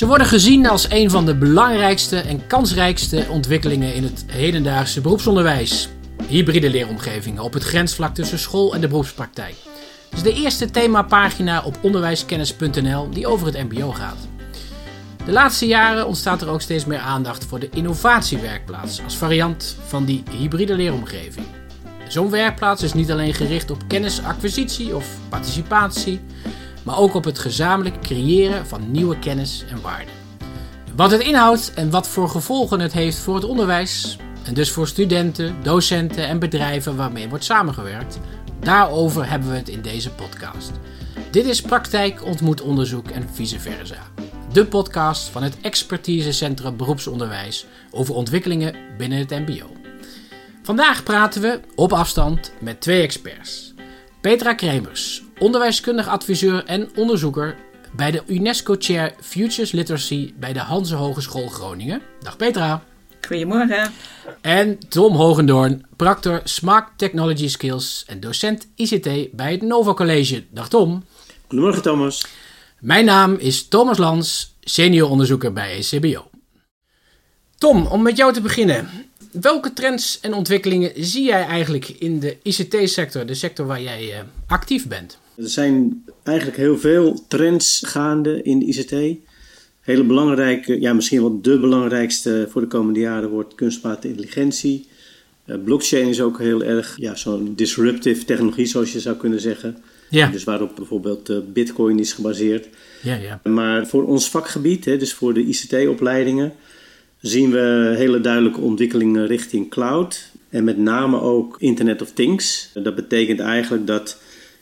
Ze worden gezien als een van de belangrijkste en kansrijkste ontwikkelingen in het hedendaagse beroepsonderwijs. Hybride leeromgevingen op het grensvlak tussen school en de beroepspraktijk. Het is de eerste themapagina op onderwijskennis.nl die over het MBO gaat. De laatste jaren ontstaat er ook steeds meer aandacht voor de innovatiewerkplaats als variant van die hybride leeromgeving. Zo'n werkplaats is niet alleen gericht op kennisacquisitie of participatie, maar ook op het gezamenlijk creëren van nieuwe kennis en waarden. Wat het inhoudt en wat voor gevolgen het heeft voor het onderwijs, en dus voor studenten, docenten en bedrijven waarmee wordt samengewerkt, daarover hebben we het in deze podcast. Dit is Praktijk ontmoet onderzoek en vice versa. De podcast van het Expertisecentrum Beroepsonderwijs over ontwikkelingen binnen het MBO. Vandaag praten we op afstand met twee experts. Petra Kremers, onderwijskundig adviseur en onderzoeker bij de UNESCO Chair Futures Literacy bij de Hanse Hogeschool Groningen. Dag Petra. Goedemorgen. En Tom Hogendoorn, practor Smart Technology Skills en docent ICT bij het Nova College. Dag Tom. Goedemorgen Thomas. Mijn naam is Thomas Lans, senior onderzoeker bij ECBO. Tom, om met jou te beginnen. Welke trends en ontwikkelingen zie jij eigenlijk in de ICT-sector, de sector waar jij uh, actief bent? Er zijn eigenlijk heel veel trends gaande in de ICT. Hele belangrijke, ja, misschien wel de belangrijkste voor de komende jaren wordt kunstmatige intelligentie. Uh, blockchain is ook heel erg ja, zo'n disruptive technologie, zoals je zou kunnen zeggen. Ja. Dus waarop bijvoorbeeld uh, Bitcoin is gebaseerd. Ja, ja. Maar voor ons vakgebied, hè, dus voor de ICT-opleidingen, zien we hele duidelijke ontwikkelingen richting cloud. En met name ook Internet of Things. Dat betekent eigenlijk dat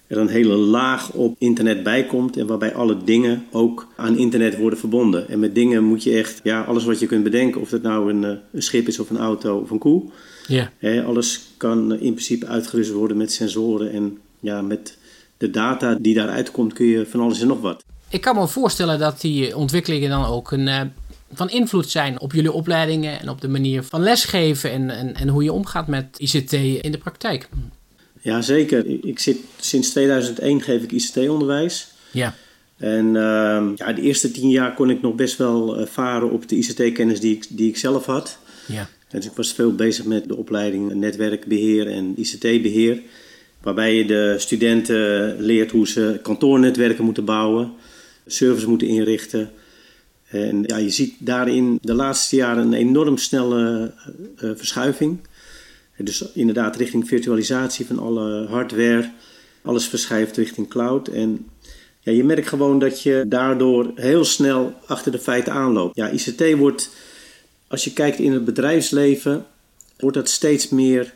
er een hele laag op internet bij komt en waarbij alle dingen ook aan internet worden verbonden. En met dingen moet je echt, ja, alles wat je kunt bedenken, of dat nou een, eh, een schip is of een auto of een koe. Ja. Hè, alles kan in principe uitgerust worden met sensoren en ja, met de data die daaruit komt kun je van alles en nog wat. Ik kan me voorstellen dat die ontwikkelingen dan ook een, uh, van invloed zijn op jullie opleidingen en op de manier van lesgeven en, en, en hoe je omgaat met ICT in de praktijk. Ja, zeker. Ik zit, sinds 2001 geef ik ICT-onderwijs. Ja. En uh, ja, de eerste tien jaar kon ik nog best wel varen op de ICT-kennis die ik, die ik zelf had. Ja. Dus ik was veel bezig met de opleiding netwerkbeheer en ICT-beheer. Waarbij je de studenten leert hoe ze kantoornetwerken moeten bouwen, servers moeten inrichten. En ja, je ziet daarin de laatste jaren een enorm snelle uh, verschuiving. Dus inderdaad richting virtualisatie van alle hardware. Alles verschuift richting cloud. En ja, je merkt gewoon dat je daardoor heel snel achter de feiten aanloopt. Ja, ICT wordt, als je kijkt in het bedrijfsleven, wordt dat steeds meer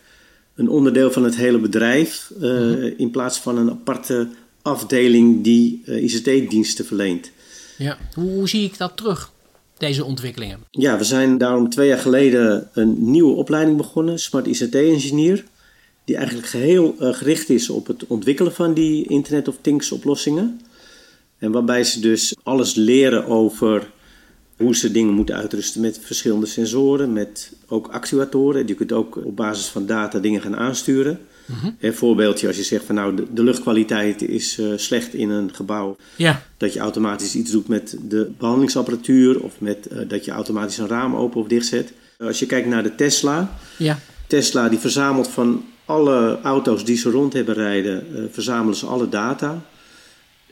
een onderdeel van het hele bedrijf. Uh, mm-hmm. In plaats van een aparte afdeling die uh, ICT-diensten verleent. Ja, hoe zie ik dat terug? Deze ontwikkelingen? Ja, we zijn daarom twee jaar geleden een nieuwe opleiding begonnen, Smart ICT Engineer. Die eigenlijk geheel uh, gericht is op het ontwikkelen van die Internet of Things oplossingen. En waarbij ze dus alles leren over hoe ze dingen moeten uitrusten met verschillende sensoren, met ook actuatoren. Je kunt ook op basis van data dingen gaan aansturen. Mm Een voorbeeldje als je zegt van nou de, luchtkwaliteit is uh, slecht in een gebouw. Ja. Dat je automatisch iets doet met de behandelingsapparatuur of met, uh, dat je automatisch een raam open of dicht zet. Als je kijkt naar de Tesla. Ja. Tesla die verzamelt van alle auto's die ze rond hebben rijden, uh, verzamelen ze alle data.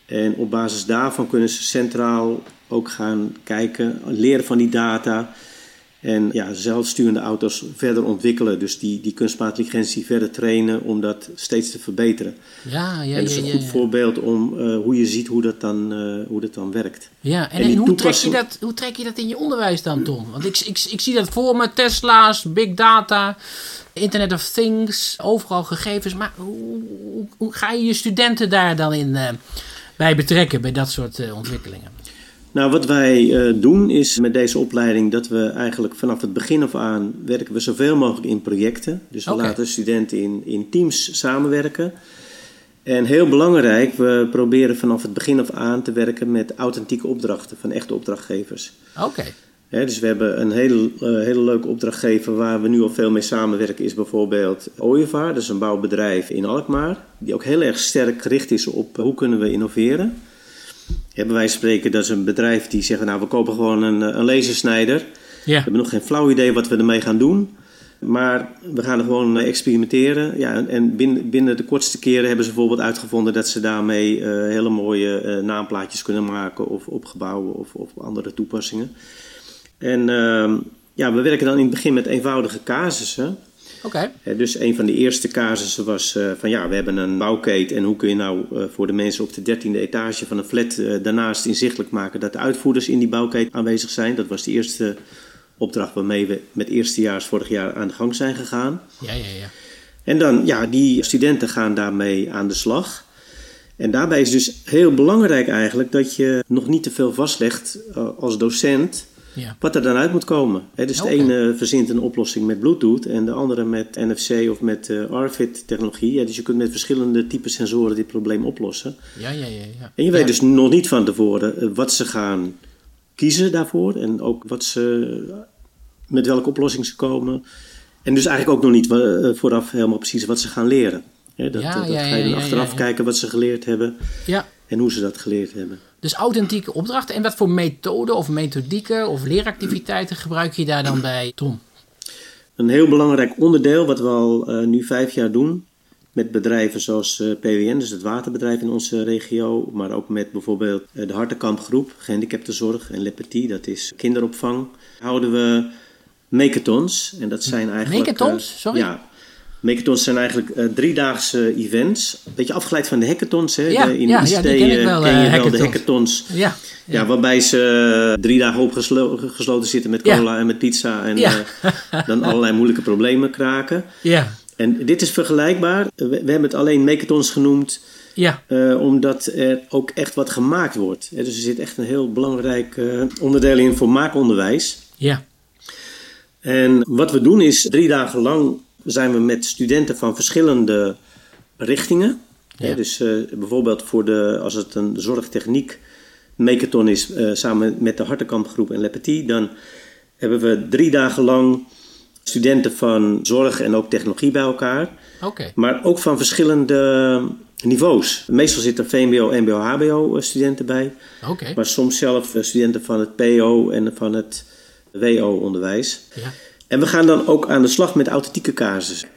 En op basis daarvan kunnen ze centraal ook gaan kijken, leren van die data. En ja, zelfsturende auto's verder ontwikkelen. Dus die, die kunstmatige intelligentie verder trainen om dat steeds te verbeteren. Ja, ja, en dat is een ja, goed voorbeeld om uh, hoe je ziet hoe dat dan, uh, hoe dat dan werkt. Ja, en, en, en hoe, trek je dat, hoe trek je dat in je onderwijs dan, Tom? Want ik, ik, ik zie dat voor me, Tesla's, big data, Internet of Things, overal gegevens. Maar hoe, hoe, hoe ga je je studenten daar dan in uh, bij betrekken, bij dat soort ontwikkelingen? Nou, wat wij uh, doen is met deze opleiding dat we eigenlijk vanaf het begin af aan werken we zoveel mogelijk in projecten. Dus we okay. laten studenten in, in teams samenwerken. En heel belangrijk, we proberen vanaf het begin af aan te werken met authentieke opdrachten van echte opdrachtgevers. Oké. Okay. dus we hebben een hele, uh, hele leuke opdrachtgever waar we nu al veel mee samenwerken, is bijvoorbeeld Ooievaar. Dat is een bouwbedrijf in Alkmaar, die ook heel erg sterk gericht is op hoe kunnen we innoveren. Hebben wij spreken, dat is een bedrijf die zegt, nou we kopen gewoon een, een lasersnijder. Ja. We hebben nog geen flauw idee wat we ermee gaan doen. Maar we gaan er gewoon eh, experimenteren. Ja, en binnen, binnen de kortste keren hebben ze bijvoorbeeld uitgevonden dat ze daarmee uh, hele mooie uh, naamplaatjes kunnen maken of op gebouwen of, of andere toepassingen. En uh, ja, we werken dan in het begin met eenvoudige casussen. Oké. Okay. Dus een van de eerste casussen was uh, van ja, we hebben een bouwkeet en hoe kun je nou uh, voor de mensen op de dertiende etage van een flat uh, daarnaast inzichtelijk maken dat de uitvoerders in die bouwkeet aanwezig zijn. Dat was de eerste opdracht waarmee we met eerstejaars vorig jaar aan de gang zijn gegaan. Ja, ja, ja. En dan, ja, die studenten gaan daarmee aan de slag. En daarbij is dus heel belangrijk eigenlijk dat je nog niet te veel vastlegt als docent ja. wat er dan uit moet komen. He, dus Okay. de ene verzint een oplossing met Bluetooth en de andere met NFC of met uh, RFID-technologie. Ja, dus je kunt met verschillende type sensoren dit probleem oplossen. Ja, ja, ja. ja. En je weet dus nog niet van tevoren uh, wat ze gaan kiezen daarvoor en ook wat ze, met welke oplossing ze komen. En dus eigenlijk ook nog niet vooraf helemaal precies wat ze gaan leren. He, dat, Ja, dat ga je dan achteraf kijken wat ze geleerd hebben Ja. en hoe ze dat geleerd hebben. Dus authentieke opdrachten. En wat voor methoden of methodieken of leeractiviteiten gebruik je daar dan bij, Tom? Een heel belangrijk onderdeel wat we al uh, nu vijf jaar doen met bedrijven zoals uh, PWN, dus het waterbedrijf in onze regio, maar ook met bijvoorbeeld uh, de Hartenkampgroep, gehandicaptenzorg en Le Petit, dat is kinderopvang, houden we megatons. En dat zijn eigenlijk... Megatons? Sorry? Ja, Megatons zijn eigenlijk uh, driedaagse events. Beetje afgeleid van de hackathons. Hè? Ja, de, in ja, ICT ja, ken ik wel, ken je uh, wel de hackathons. hackathons. Ja, ja. waarbij ze drie dagen opgesloten zitten met cola en met pizza. En dan allerlei moeilijke problemen kraken. ja, En dit is vergelijkbaar. We, we hebben het alleen megatons genoemd. ja. Uh, omdat er ook echt wat gemaakt wordt. Dus er zit echt een heel belangrijk onderdeel in voor maakonderwijs. Ja, En wat we doen is drie dagen lang zijn we met studenten van verschillende richtingen. Ja. Hè, dus uh, bijvoorbeeld voor de, als het een zorgtechniek megaton is, uh, samen met de Hartenkampgroep en Le Petit, dan hebben we drie dagen lang studenten van zorg en ook technologie bij elkaar. oké. Maar ook van verschillende niveaus. Meestal zitten er VMBO, MBO, HBO studenten bij. Oké. Maar soms zelf eh, studenten van het PO en van het WO-onderwijs. Ja, En we gaan dan ook aan de slag met authentieke casussen.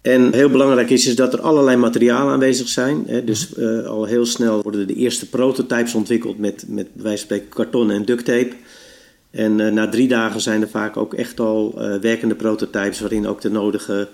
En heel belangrijk is, is dat er allerlei materialen aanwezig zijn. Hè. Dus uh, al heel snel worden de eerste prototypes ontwikkeld met, met wijze van spreken karton en duct tape. En uh, na drie dagen zijn er vaak ook echt al uh, werkende prototypes waarin ook de nodige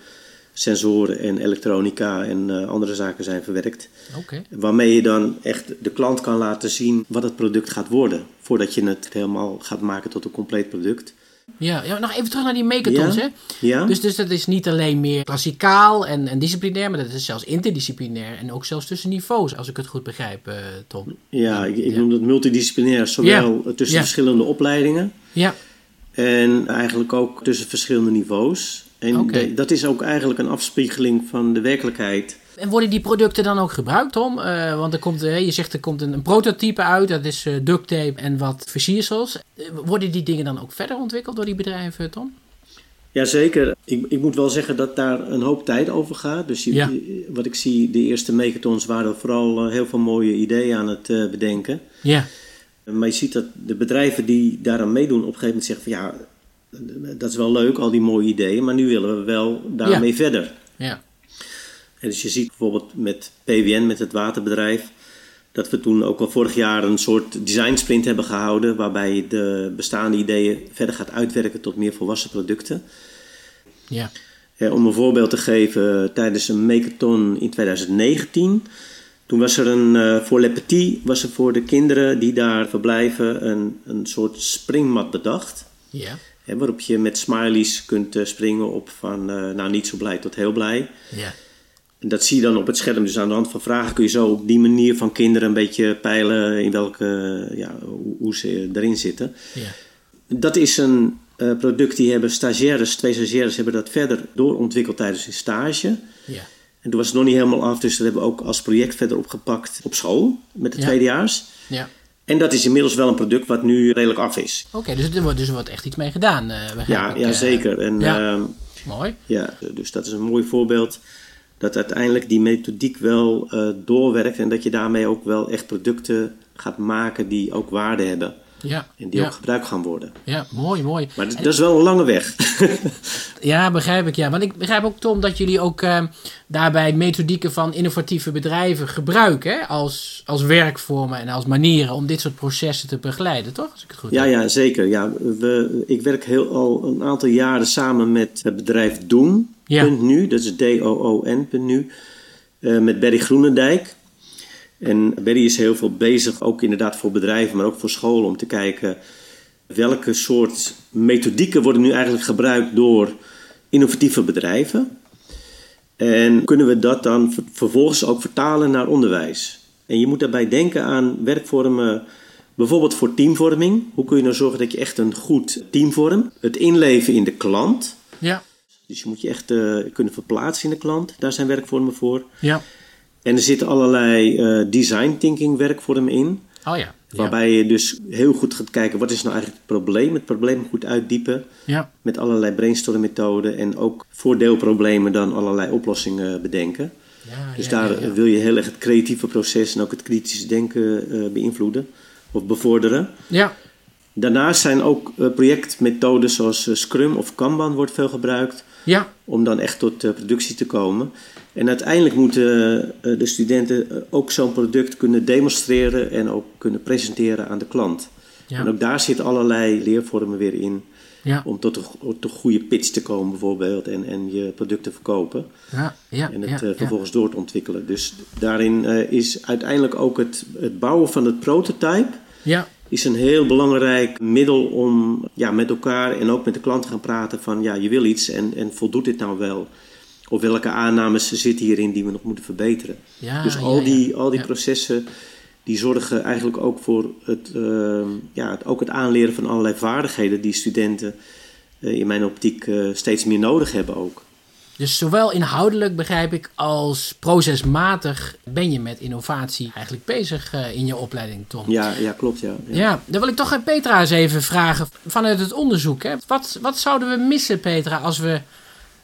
sensoren en elektronica en andere zaken zijn verwerkt. Oké. Waarmee je dan echt de klant kan laten zien wat het product gaat worden. Voordat je het helemaal gaat maken tot een compleet product. Ja, ja, nog even terug naar die megatons, Ja. hè? Ja? Dus, dus dat is niet alleen meer klassikaal en, en disciplinair, maar dat is zelfs interdisciplinair en ook zelfs tussen niveaus, als ik het goed begrijp, eh, Tom. Ja, ik, ik noem het multidisciplinair, zowel tussen verschillende opleidingen Ja, en eigenlijk ook tussen verschillende niveaus. En de- dat is ook eigenlijk een afspiegeling van de werkelijkheid. En worden die producten dan ook gebruikt, Tom? Eh, want er komt, eh, je zegt er komt een, een prototype uit, dat is eh, duct tape en wat versiersels. Worden die dingen dan ook verder ontwikkeld door die bedrijven, Tom? Jazeker, ik, ik moet wel zeggen dat daar een hoop tijd over gaat. Dus je- Ja. wat ik zie, de eerste megatons waren vooral heel veel mooie ideeën aan het bedenken. Ja, Maar je ziet dat de bedrijven die daaraan meedoen op een gegeven moment zeggen van ja, dat is wel leuk, al die mooie ideeën, maar nu willen we wel daarmee verder. ja, En dus je ziet bijvoorbeeld met PWN, met het waterbedrijf, dat we toen ook al vorig jaar een soort design sprint hebben gehouden, waarbij je de bestaande ideeën verder gaat uitwerken tot meer volwassen producten. ja. Eh, om een voorbeeld te geven, tijdens een megathon in 2019, toen was er een, eh, voor Le Petit, was er voor de kinderen die daar verblijven, een, een soort springmat bedacht. Ja, waarop je met smileys kunt eh, springen op van, eh, nou niet zo blij tot heel blij. ja, En dat zie je dan op het scherm. Dus aan de hand van vragen kun je zo op die manier van kinderen een beetje peilen in welke, ja, hoe, ze erin zitten. ja. Dat is een eh, product die hebben stagiaires, twee stagiaires hebben dat verder doorontwikkeld tijdens hun stage. ja. En toen was het nog niet helemaal af, dus dat hebben we ook als project verder opgepakt op school met de Ja. tweedejaars. ja. En dat is inmiddels wel een product wat nu redelijk af is. Oké, dus, er wordt, dus er wordt echt iets mee gedaan, eh Ja, ja eh. zeker. En, ja. ehm, Mooi. Ja, dus dat is een mooi voorbeeld dat uiteindelijk die methodiek wel eh, doorwerkt en dat je daarmee ook wel echt producten gaat maken die ook waarde hebben. Ja, En die ja, ook gebruikt gaan worden. ja, mooi, mooi. Maar dat, dat is wel een lange weg. Ja, begrijp ik. Ja. Want ik begrijp ook, Tom, dat jullie ook eh, daarbij methodieken van innovatieve bedrijven gebruiken hè, als, als werkvormen en als manieren om dit soort processen te begeleiden, toch? Als ik het goed Ja, heb. ja, zeker. Ja, we, ik werk heel, al een aantal jaren samen met het bedrijf Doen. Ja. Punt nu, dat is D-O-O-N. punt Nu, eh, met Berry Groenendijk. En Berry is heel veel bezig, ook inderdaad voor bedrijven, maar ook voor scholen, om te kijken welke soort methodieken worden nu eigenlijk gebruikt door innovatieve bedrijven. En kunnen we dat dan ver- vervolgens ook vertalen naar onderwijs? En je moet daarbij denken aan werkvormen, bijvoorbeeld voor teamvorming. Hoe kun je nou zorgen dat je echt een goed team vormt? Het inleven in de klant. Ja, Dus je moet je echt eh, kunnen verplaatsen in de klant. Daar zijn werkvormen voor. ja. En er zitten allerlei eh, design thinking werkvormen in. Oh ja. Waarbij je dus heel goed gaat kijken wat is nou eigenlijk het probleem. Het probleem goed uitdiepen. Ja, Met allerlei brainstormmethoden. En ook voor deelproblemen dan allerlei oplossingen bedenken. ja, Dus daar wil je heel erg het creatieve proces en ook het kritische denken eh, beïnvloeden of bevorderen. Ja, Daarnaast zijn ook projectmethodes zoals Scrum of Kanban wordt veel gebruikt ja, om dan echt tot eh, productie te komen. En uiteindelijk moeten eh, de studenten eh, ook zo'n product kunnen demonstreren en ook kunnen presenteren aan de klant. En ook daar zitten allerlei leervormen weer in ja, om tot een, tot een goede pitch te komen bijvoorbeeld en, en je product te verkopen. ja, ja, En het ja, vervolgens door te ontwikkelen. Dus daarin is uiteindelijk ook het, het bouwen van het prototype Ja, is een heel belangrijk middel om ja, met elkaar en ook met de klant te gaan praten van ja, je wil iets en, en voldoet dit nou wel? Of welke aannames zitten hierin die we nog moeten verbeteren? ja, dus al ja. die, al die processen die zorgen eigenlijk ook voor het, eh, ja, het, ook het aanleren van allerlei vaardigheden die studenten eh, in mijn optiek eh, steeds meer nodig hebben ook. Dus zowel inhoudelijk begrijp ik als procesmatig ben je met innovatie eigenlijk bezig eh, in je opleiding, Tom. Ja, ja klopt ja. ja. Ja, dan wil ik toch aan Petra eens even vragen vanuit het onderzoek. Hè. Wat, wat zouden we missen, Petra, als we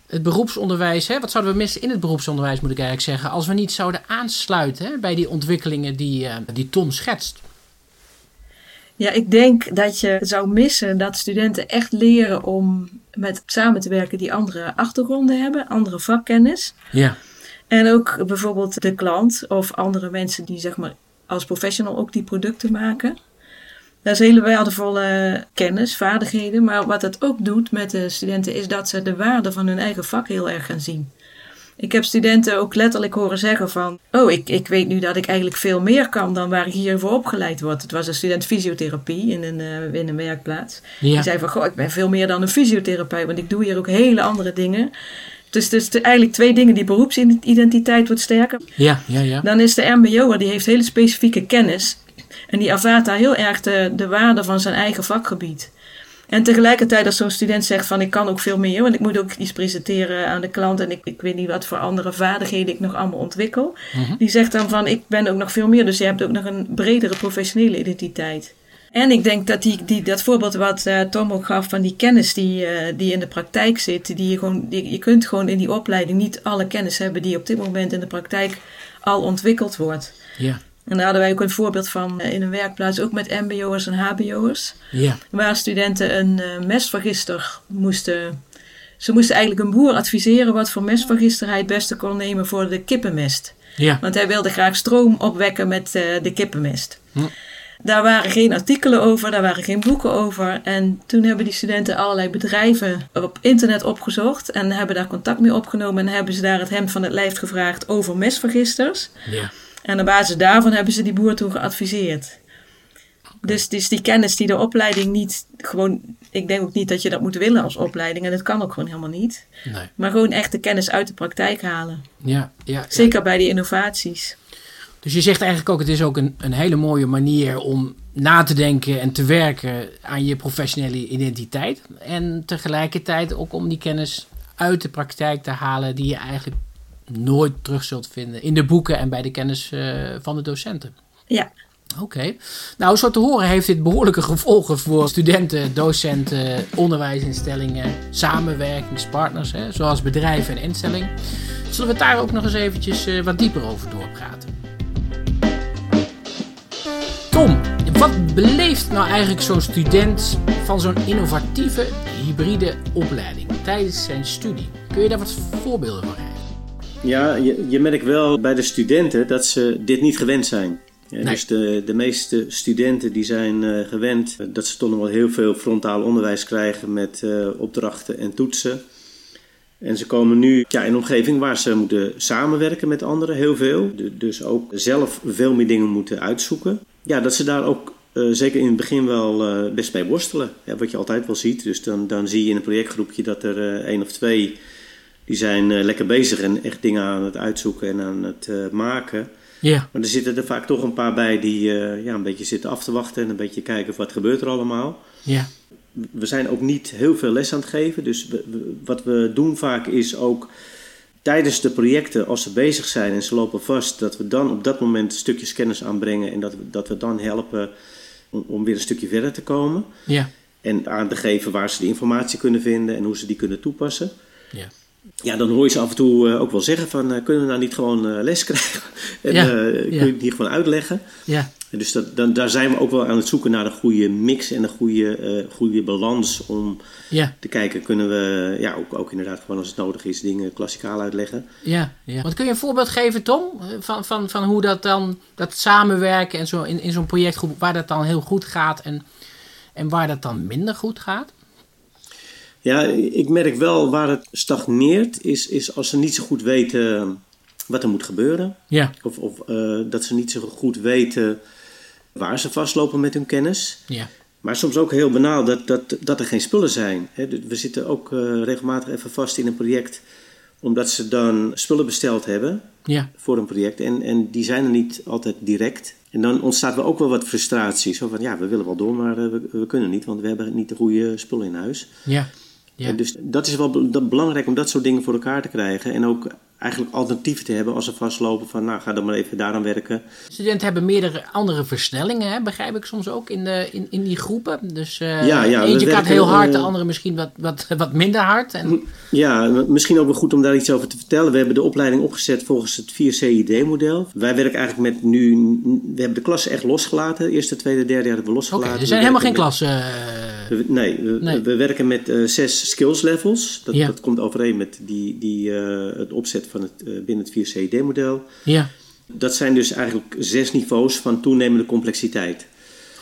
het beroepsonderwijs, hè, wat zouden we missen in het beroepsonderwijs, moet ik eigenlijk zeggen, als we niet zouden aansluiten hè, bij die ontwikkelingen die, eh, die Tom schetst? Ja, ik denk dat je zou missen dat studenten echt leren om met samen te werken die andere achtergronden hebben, andere vakkennis. Ja, En ook bijvoorbeeld de klant of andere mensen die zeg maar als professional ook die producten maken. Dat is hele waardevolle kennis, vaardigheden. Maar wat het ook doet met de studenten is dat ze de waarde van hun eigen vak heel erg gaan zien. Ik heb studenten ook letterlijk horen zeggen van... Oh, ik, ik weet nu dat ik eigenlijk veel meer kan dan waar ik hiervoor opgeleid word. Het was een student fysiotherapie in een, eh, in een werkplaats. ja, Die zei van, goh, ik ben veel meer dan een fysiotherapeut, want ik doe hier ook hele andere dingen. Dus, dus de- eigenlijk twee dingen, die beroepsidentiteit wordt sterker. ja, ja, ja. Dan is de mbo'er, die heeft hele specifieke kennis. En die ervaart daar heel erg de, de waarde van zijn eigen vakgebied. En tegelijkertijd als zo'n student zegt van ik kan ook veel meer, want ik moet ook iets presenteren aan de klant en ik, ik weet niet wat voor andere vaardigheden ik nog allemaal ontwikkel. Mhm. Die zegt dan van ik ben ook nog veel meer, dus je hebt ook nog een bredere professionele identiteit. En ik denk dat die, die, dat voorbeeld wat eh, Tom ook gaf van die kennis die, eh, die in de praktijk zit, die je, gewoon, die, je kunt gewoon in die opleiding niet alle kennis hebben die op dit moment in de praktijk al ontwikkeld wordt. Ja, En daar hadden wij ook een voorbeeld van eh, in een werkplaats, ook met mbo'ers en hbo'ers. ja, Waar studenten een eh, mestvergister moesten... Ze moesten eigenlijk een boer adviseren wat voor mestvergister hij het beste kon nemen voor de kippenmest. ja, Want hij wilde graag stroom opwekken met eh, de kippenmest. Hm. Daar waren geen artikelen over, daar waren geen boeken over. En toen hebben die studenten allerlei bedrijven op internet opgezocht en hebben daar contact mee opgenomen en hebben ze daar het hemd van het lijf gevraagd over mestvergisters. ja. En op basis daarvan hebben ze die boer toen geadviseerd. Dus, dus die kennis die de opleiding niet gewoon. Ik denk ook niet dat je dat moet willen als opleiding. En dat kan ook gewoon helemaal niet. Nee. Maar gewoon echt de kennis uit de praktijk halen. Ja, ja, ja. Zeker bij die innovaties. Dus je zegt eigenlijk ook, het is ook een, een hele mooie manier om na te denken en te werken aan je professionele identiteit. En tegelijkertijd ook om die kennis uit de praktijk te halen die je eigenlijk nooit terug zult vinden in de boeken en bij de kennis eh, van de docenten. Ja, Oké. Nou, zo te horen heeft dit behoorlijke gevolgen voor studenten, docenten, onderwijsinstellingen, samenwerkingspartners, hè, zoals bedrijven en instellingen. Zullen we het daar ook nog eens eventjes eh, wat dieper over doorpraten? Tom, Wat beleeft nou eigenlijk zo'n student van zo'n innovatieve hybride opleiding tijdens zijn studie? Kun je daar wat voorbeelden van geven? Ja, je, je merkt wel bij de studenten dat ze dit niet gewend zijn. Ja, Nee. Dus de, de meeste studenten die zijn eh, gewend dat ze toch nog wel heel veel frontaal onderwijs krijgen met eh, opdrachten en toetsen. En ze komen nu ja, in een omgeving waar ze moeten samenwerken met anderen, heel veel. Du- Dus ook zelf veel meer dingen moeten uitzoeken. Ja, dat ze daar ook eh, zeker in het begin wel best mee worstelen. Ja, wat je altijd wel ziet. Dus dan, dan zie je in een projectgroepje dat er één of twee die zijn eh, lekker bezig en echt dingen aan het uitzoeken en aan het eh, maken. Ja, Maar er zitten er vaak toch een paar bij die eh, ja, een beetje zitten af te wachten en een beetje kijken wat gebeurt er allemaal. ja, We zijn ook niet heel veel les aan het geven. Dus we- we- wat we doen vaak is ook tijdens de projecten, als ze bezig zijn en ze lopen vast, dat we dan op dat moment stukjes kennis aanbrengen en dat we, dat we dan helpen om, om weer een stukje verder te komen. ja, En aan te geven waar ze die informatie kunnen vinden en hoe ze die kunnen toepassen. ja. Ja, dan hoor je ze af en toe eh, ook wel zeggen van, eh, kunnen we nou niet gewoon eh, les krijgen? en Ja, kun je het niet gewoon uitleggen? ja. En Dus dat, dan, daar zijn we ook wel aan het zoeken naar een goede mix en een goede, goede balans om ja. te kijken, kunnen we ja, ook, ook inderdaad gewoon als het nodig is dingen klassikaal uitleggen. Ja, ja. Want kun je een voorbeeld geven, Tom, van, van, van hoe dat dan, dat samenwerken en zo in, in zo'n projectgroep, waar dat dan heel goed gaat en, en waar dat dan minder goed gaat? Ja, ik merk wel waar het stagneert, is, is als ze niet zo goed weten wat er moet gebeuren. Ja, Of, of eh, dat ze niet zo goed weten waar ze vastlopen met hun kennis. ja, Maar soms ook heel banaal dat, dat, dat er geen spullen zijn. We zitten ook eh, regelmatig even vast in een project omdat ze dan spullen besteld hebben ja, voor een project en, en die zijn er niet altijd direct. En dan ontstaat wel ook wel wat frustratie. Zo van ja, we willen wel door, maar eh, we, we kunnen niet, want we hebben niet de goede spullen in huis. ja, ja. Dus dat is wel belangrijk om dat soort dingen voor elkaar te krijgen. En ook eigenlijk alternatieven te hebben als ze vastlopen van nou ga dan maar even daaraan werken. Studenten hebben meerdere andere versnellingen, hè, begrijp ik soms ook in, de, in, in die groepen. Dus eh Ja, ja, eentje gaat heel hard, de eh, andere misschien wat, wat, wat minder hard. En, Ja, misschien ook wel goed om daar iets over te vertellen. We hebben de opleiding opgezet volgens het 4CID-model. Wij werken eigenlijk met nu... We hebben de klassen echt losgelaten. Eerste, tweede, derde jaar hebben we losgelaten. er zijn We helemaal geen klassen. nee, we, Nee. we werken met eh, zes skills levels. Dat, Ja. dat komt overeen met die, die, het opzet van het, eh, binnen het 4CID-model. ja, Dat zijn dus eigenlijk zes niveaus van toenemende complexiteit.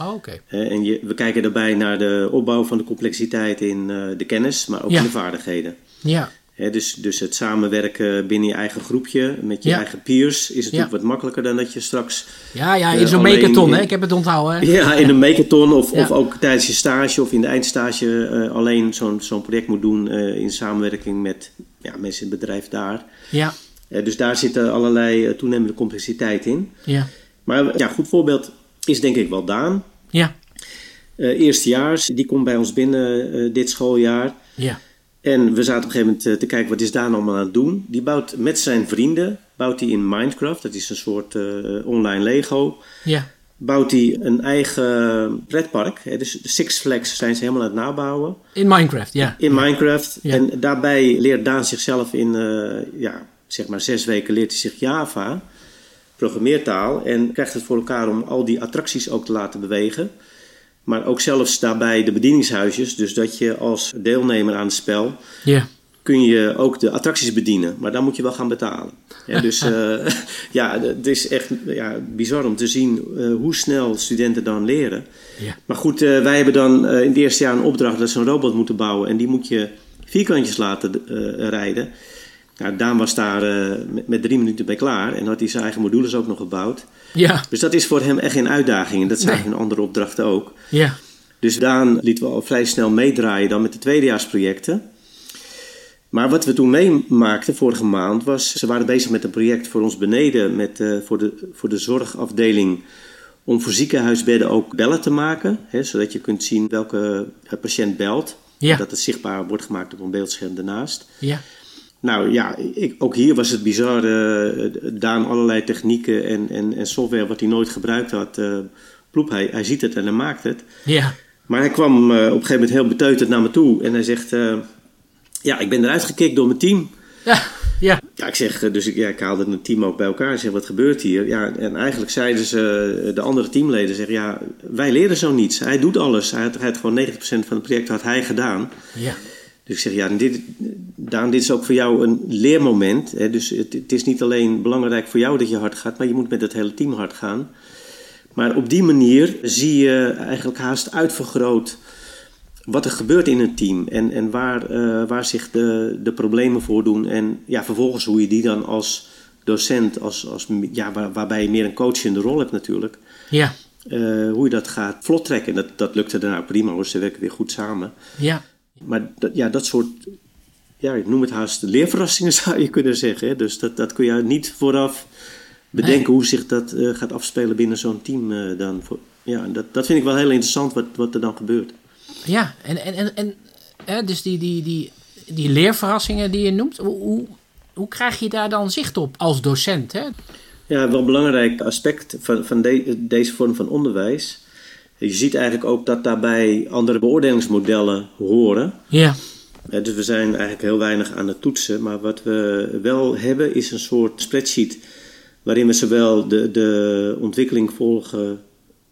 oh, oké. En je, we kijken daarbij naar de opbouw van de complexiteit in eh, de kennis, maar ook Ja. in de vaardigheden. Ja, dus, dus het samenwerken binnen je eigen groepje, met je Ja. eigen peers, is natuurlijk Ja. wat makkelijker dan dat je straks ja, ja in Eh, zo'n megaton, in- hè? ik heb het onthouden. Hè? ja, in een megaton of, Ja. of ook tijdens je stage of in de eindstage alleen zo'n zo'n project moet doen in samenwerking met ja, mensen in het bedrijf daar. Ja, Eh, dus daar zitten allerlei eh, toenemende complexiteit in. ja, Maar ja, goed voorbeeld is denk ik wel Daan. ja, Eh eerstejaars, die komt bij ons binnen dit schooljaar. ja, En we zaten op een gegeven moment te kijken wat is Daan allemaal aan het doen. Die bouwt met zijn vrienden, bouwt hij in Minecraft, dat is een soort online Lego, ja, bouwt hij een eigen pretpark. Hè, dus de Six Flags zijn ze helemaal aan het nabouwen in Minecraft, ja. in Minecraft. Ja. En daarbij leert Daan zichzelf in, eh, ja, zeg maar zes weken leert hij zich Java, programmeertaal. En krijgt het voor elkaar om al die attracties ook te laten bewegen. Maar ook zelfs daarbij de bedieningshuisjes. Dus dat je als deelnemer aan het spel Ja, kun je ook de attracties bedienen. Maar dan moet je wel gaan betalen. Ja, dus eh, ja, het is echt ja, bizar om te zien eh, hoe snel studenten dan leren. ja, Maar goed, eh, wij hebben dan in het eerste jaar een opdracht dat ze een robot moeten bouwen. En die moet je vierkantjes laten rijden. Nou, Daan was daar met, met drie minuten bij klaar. En had hij zijn eigen modules ook nog gebouwd. ja, Dus dat is voor hem echt geen uitdaging. En dat Nee. we in andere opdrachten ook. ja, Dus Daan liet we al vrij snel meedraaien dan met de tweedejaarsprojecten. Maar wat we toen meemaakten vorige maand was... ze waren bezig met een project voor ons beneden... Met, eh, voor, de, voor de zorgafdeling om voor ziekenhuisbedden ook bellen te maken. Hè, zodat je kunt zien welke eh, patiënt belt. Ja. Dat het zichtbaar wordt gemaakt op een beeldscherm daarnaast. ja, Nou ja, ik, ook hier was het bizar. eh, Daan allerlei technieken en, en, en software wat hij nooit gebruikt had. ploep, hij, hij ziet het en hij maakt het. ja, Maar hij kwam op een gegeven moment heel beteuterd naar me toe. En hij zegt, ja, ik ben eruit gekikt door mijn team. ja, Ja. Ja, ik zeg, eh, dus ik, ja, ik haalde het team ook bij elkaar. Ik zeg, wat gebeurt hier? Ja, en eigenlijk zeiden ze, eh, de andere teamleden zeggen, ja, wij leren zo niets. Hij doet alles. Hij had, hij had gewoon 90% van het project had hij gedaan. Ja. Dus ik zeg, ja, dit, Daan, dit is ook voor jou een leermoment. Hè? Dus het, het, is niet alleen belangrijk voor jou dat je hard gaat, maar je moet met het hele team hard gaan. Maar op die manier zie je eigenlijk haast uitvergroot wat er gebeurt in een team en, en waar, uh, waar zich de, de problemen voordoen. En ja, vervolgens hoe je die dan als docent, als, als, ja, waar, waarbij je meer een coachende rol hebt natuurlijk. Ja. Uh, hoe je dat gaat vlot trekken. Dat, dat lukte daarna prima hoor, ze werken weer goed samen. Ja. Maar dat, ja, dat soort, ja, ik noem het haast leerverrassingen zou je kunnen zeggen. Hè? Dus dat, dat kun je niet vooraf bedenken nee. hoe zich dat uh, gaat afspelen binnen zo'n team dan. Voor, ja, dat, dat vind ik wel heel interessant wat, wat er dan gebeurt. Ja, en, en, en, en hè, dus die, die, die, die leerverrassingen die je noemt, hoe, hoe krijg je daar dan zicht op als docent? Hè? Ja, wel een belangrijk aspect van, van de, deze vorm van onderwijs. Je ziet eigenlijk ook dat daarbij andere beoordelingsmodellen horen. Ja. Dus we zijn eigenlijk heel weinig aan het toetsen. Maar wat we wel hebben is een soort spreadsheet. Waarin we zowel de, de ontwikkeling volgen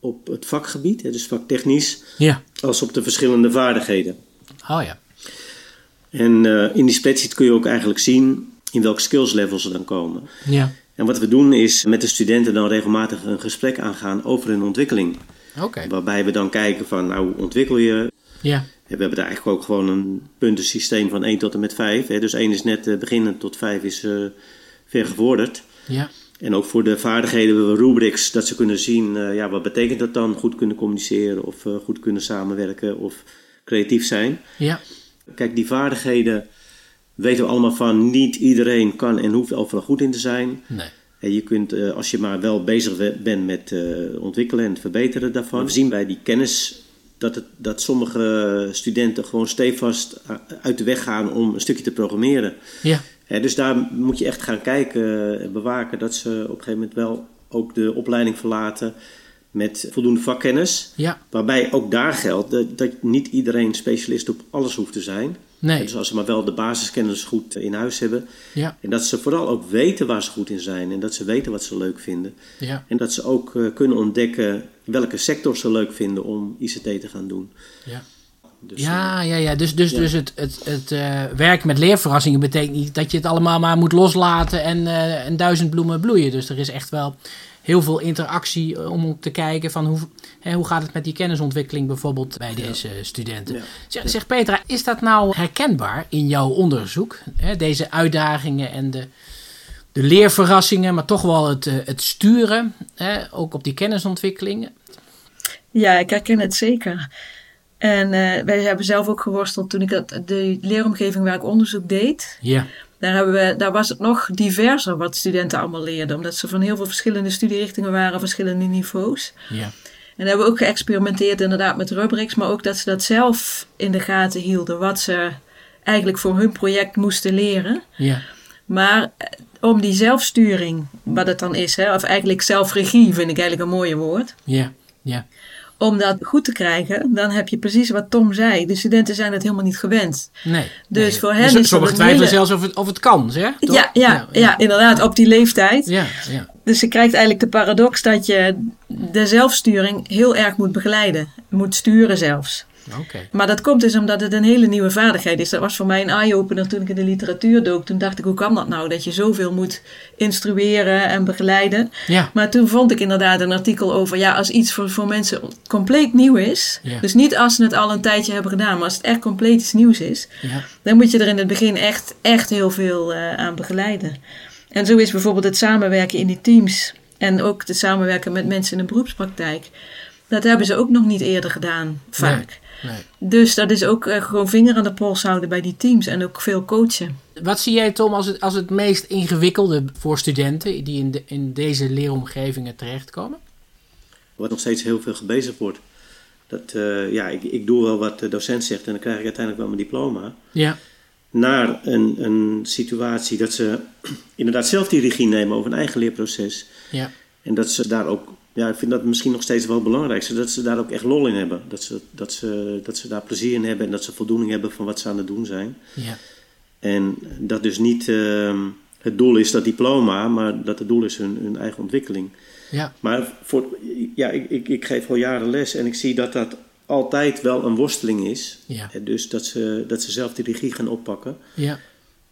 op het vakgebied, dus vaktechnisch, ja. als op de verschillende vaardigheden. Oh ja. En uh, in die spreadsheet kun je ook eigenlijk zien in welke skills levels ze dan komen. Ja. En wat we doen is met de studenten dan regelmatig een gesprek aangaan over hun ontwikkeling. Okay. Waarbij we dan kijken van, nou, hoe ontwikkel je? Ja. We hebben daar eigenlijk ook gewoon een puntensysteem van 1 tot en met 5. Hè? Dus 1 is net uh, beginnend tot 5 is uh, ver gevorderd. Ja. En ook voor de vaardigheden hebben we rubrics, dat ze kunnen zien, uh, ja, wat betekent dat dan? Goed kunnen communiceren of uh, goed kunnen samenwerken of creatief zijn. Ja. Kijk, die vaardigheden weten we allemaal van, niet iedereen kan en hoeft overal goed in te zijn. Nee. En je kunt, uh, als je maar wel bezig bent met ontwikkelen en het verbeteren daarvan. We zien bij die kennis dat, het, dat sommige studenten gewoon stevast uit de weg gaan om een stukje te programmeren. Ja. Dus daar moet je echt gaan kijken en bewaken dat ze op een gegeven moment wel ook de opleiding verlaten met voldoende vakkennis. Ja. Waarbij ook daar geldt dat, dat niet iedereen specialist op alles hoeft te zijn. Nee. Dus als ze maar wel de basiskennis goed in huis hebben. Ja. En dat ze vooral ook weten waar ze goed in zijn en dat ze weten wat ze leuk vinden. Ja. En dat ze ook uh, kunnen ontdekken welke sector ze leuk vinden om ICT te gaan doen. Ja. Dus, ja, ja, ja, dus, dus, ja. dus het, het, het uh, werken met leerverrassingen betekent niet dat je het allemaal maar moet loslaten en, uh, en duizend bloemen bloeien. Dus er is echt wel heel veel interactie om te kijken van hoe, hè, hoe gaat het met die kennisontwikkeling bijvoorbeeld bij deze ja. studenten. Ja. Zeg, zeg, Petra, is dat nou herkenbaar in jouw onderzoek? Hè, deze uitdagingen en de, de leerverrassingen, maar toch wel het, het sturen, hè, ook op die kennisontwikkeling? Ja, ik herken het zeker. En uh, wij hebben zelf ook geworsteld toen ik dat, de leeromgeving waar ik onderzoek deed. Ja. Daar, hebben we, daar was het nog diverser wat studenten allemaal leerden. Omdat ze van heel veel verschillende studierichtingen waren, verschillende niveaus. Ja. En hebben we ook geëxperimenteerd inderdaad met rubrics. Maar ook dat ze dat zelf in de gaten hielden. Wat ze eigenlijk voor hun project moesten leren. Ja. Maar om die zelfsturing, wat het dan is. Hè, of eigenlijk zelfregie vind ik eigenlijk een mooie woord. Ja, ja om dat goed te krijgen, dan heb je precies wat Tom zei. De studenten zijn het helemaal niet gewend. Nee. Dus nee. voor hen dus is Sommigen twijfelen hele... zelfs of het, of het kan, zeg? Ja, ja, ja, ja, inderdaad, op die leeftijd. Ja, ja. Dus je krijgt eigenlijk de paradox dat je de zelfsturing heel erg moet begeleiden. Moet sturen zelfs. Okay. Maar dat komt dus omdat het een hele nieuwe vaardigheid is. Dat was voor mij een eye-opener toen ik in de literatuur dook. Toen dacht ik, hoe kan dat nou? Dat je zoveel moet instrueren en begeleiden. Ja. Maar toen vond ik inderdaad een artikel over... ja, als iets voor, voor mensen compleet nieuw is... Ja. dus niet als ze het al een tijdje hebben gedaan... maar als het echt compleet iets nieuws is... Ja. dan moet je er in het begin echt, echt heel veel uh, aan begeleiden. En zo is bijvoorbeeld het samenwerken in die teams... en ook het samenwerken met mensen in de beroepspraktijk... dat hebben ze ook nog niet eerder gedaan, vaak. Nee. Nee. Dus dat is ook uh, gewoon vinger aan de pols houden bij die teams en ook veel coachen. Wat zie jij, Tom, als het, als het meest ingewikkelde voor studenten die in, de, in deze leeromgevingen terechtkomen? Er wordt nog steeds heel veel gebezigd wordt. Dat, uh, ja, ik, ik doe wel wat de docent zegt en dan krijg ik uiteindelijk wel mijn diploma. Ja. Naar een, een situatie dat ze inderdaad zelf die regie nemen over een eigen leerproces. Ja. En dat ze daar ook ja, ik vind dat misschien nog steeds wel het belangrijkste. Dat ze daar ook echt lol in hebben. Dat ze, dat ze, dat ze daar plezier in hebben en dat ze voldoening hebben van wat ze aan het doen zijn. Ja. En dat dus niet ehm, het doel is dat diploma, maar dat het doel is hun, hun eigen ontwikkeling. Ja. Maar voor, ja, ik, ik, ik geef al jaren les en ik zie dat dat altijd wel een worsteling is. Ja. Dus dat ze, dat ze zelf de regie gaan oppakken. Ja.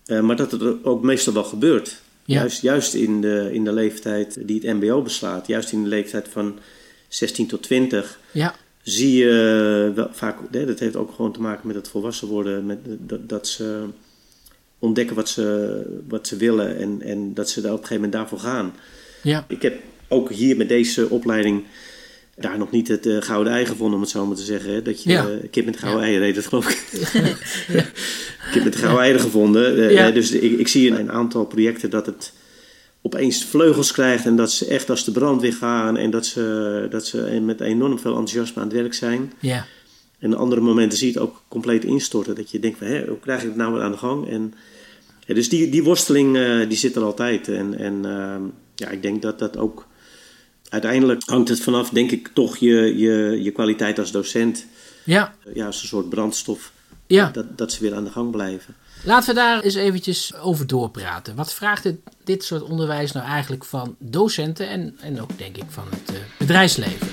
Eh, maar dat het ook meestal wel gebeurt. Ja. Juist, juist in, de, in de leeftijd die het MBO beslaat, juist in de leeftijd van 16 tot 20, Ja. zie je wel vaak, hè, dat heeft ook gewoon te maken met het volwassen worden, met, dat, dat ze ontdekken wat ze, wat ze willen en, en dat ze daar op een gegeven moment daarvoor gaan. Ja. Ik heb ook hier met deze opleiding daar nog niet het eh, gouden ei gevonden, om het zo maar te zeggen. Hè? Dat je Ja. eh, kip met gouden Ja. eieren heet dat geloof ik. kip met gouden eieren gevonden. Eh, Ja. dus ik, ik zie in een aantal projecten dat het opeens vleugels krijgt en dat ze echt als de brandweer gaan en dat ze, dat ze met enorm veel enthousiasme aan het werk zijn. Ja. En andere momenten zie je het ook compleet instorten. Dat je denkt van, hè, hoe krijg ik het nou weer aan de gang? En, ja, dus die, die worsteling, die zit er altijd. En, en ehm, ja, ik denk dat dat ook... Uiteindelijk hangt het vanaf, denk ik, toch je, je, je kwaliteit als docent. Ja. Ja, als een soort brandstof. Ja. Dat, dat ze weer aan de gang blijven. Laten we daar eens eventjes over doorpraten. Wat vraagt dit, dit soort onderwijs nou eigenlijk van docenten en, en ook denk ik van het eh, bedrijfsleven?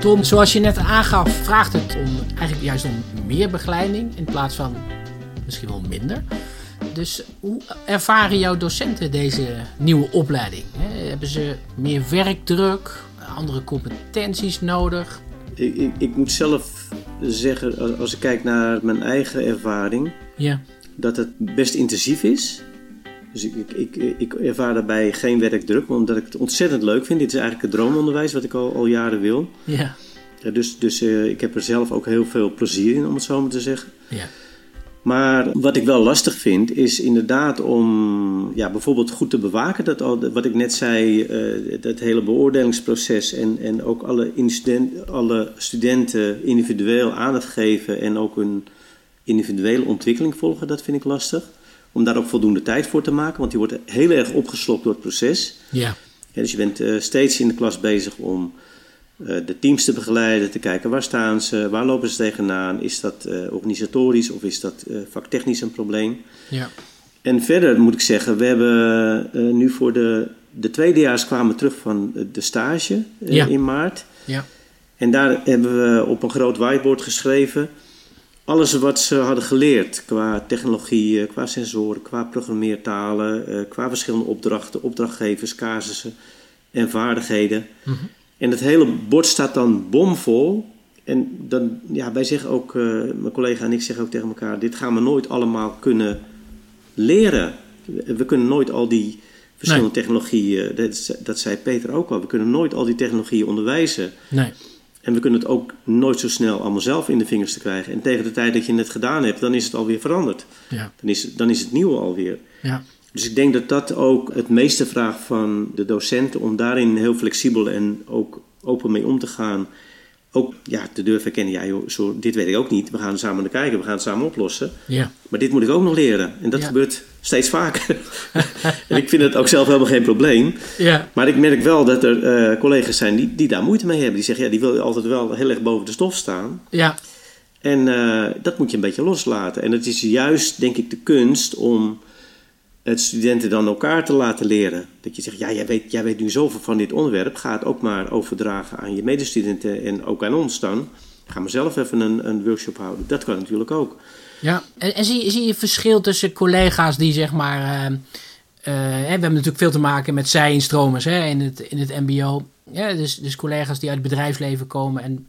Tom, zoals je net aangaf, vraagt het om, eigenlijk juist om meer begeleiding in plaats van misschien wel minder. Dus hoe ervaren jouw docenten deze nieuwe opleiding? Hebben ze meer werkdruk, andere competenties nodig? Ik, ik, ik moet zelf zeggen, als, als ik kijk naar mijn eigen ervaring... Ja, dat het best intensief is. Dus ik, ik, ik, ik ervaar daarbij geen werkdruk, omdat ik het ontzettend leuk vind. Dit is eigenlijk het droomonderwijs wat ik al, al jaren wil. ja, Ja, dus dus eh, ik heb er zelf ook heel veel plezier in, om het zo maar te zeggen. ja, Maar wat ik wel lastig vind, is inderdaad om ja, bijvoorbeeld goed te bewaken. Dat al, wat ik net zei, eh, dat hele beoordelingsproces en, en ook alle, incident, alle studenten individueel aandacht geven en ook hun individuele ontwikkeling volgen, dat vind ik lastig. Om daar ook voldoende tijd voor te maken, want je wordt heel erg opgeslokt door het proces. ja, Ja, dus je bent eh, steeds in de klas bezig om eh, de teams te begeleiden, te kijken waar staan ze, waar lopen ze tegenaan, is dat eh, organisatorisch of is dat eh, vaktechnisch een probleem. ja, En verder moet ik zeggen, we hebben eh, nu voor de, de tweedejaars kwamen terug van eh, de stage eh, Ja. in maart. ja, En daar hebben we op een groot whiteboard geschreven alles wat ze hadden geleerd qua technologie, eh, qua sensoren, qua programmeertalen, eh, qua verschillende opdrachten, opdrachtgevers, casussen en vaardigheden. Mhm. En het hele bord staat dan bomvol. En dan, ja, wij zeggen ook, eh, mijn collega en ik zeggen ook tegen elkaar, dit gaan we nooit allemaal kunnen leren. We kunnen nooit al die verschillende technologieën, dat, dat zei Peter ook al, we kunnen nooit al die technologieën onderwijzen. nee, En we kunnen het ook nooit zo snel allemaal zelf in de vingers te krijgen. En tegen de tijd dat je het gedaan hebt, dan is het alweer veranderd. ja, Dan is, dan is het nieuwe alweer. ja, Dus ik denk dat dat ook het meeste vraagt van de docenten om daarin heel flexibel en ook open mee om te gaan. Ook ja, te durven herkennen, ja joh, zo, dit weet ik ook niet. We gaan samen naar kijken, we gaan het samen oplossen. ja, Maar dit moet ik ook nog leren. En dat Ja. gebeurt steeds vaker. en ik vind het ook zelf helemaal geen probleem. ja, Maar ik merk wel dat er eh, collega's zijn die, die daar moeite mee hebben. Die zeggen, ja, die wil altijd wel heel erg boven de stof staan. ja, En eh, dat moet je een beetje loslaten. En het is juist, denk ik, de kunst om het studenten dan elkaar te laten leren. Dat je zegt, ja, jij weet, jij weet nu zoveel van dit onderwerp. Ga het ook maar overdragen aan je medestudenten en ook aan ons dan. Ga maar zelf even een, een workshop houden. Dat kan natuurlijk ook. Ja, en, en zie, zie je verschil tussen collega's die zeg maar. eh, eh, we hebben natuurlijk veel te maken met zij-instromers hè, in, het, in het MBO. Ja, dus, dus collega's die uit het bedrijfsleven komen en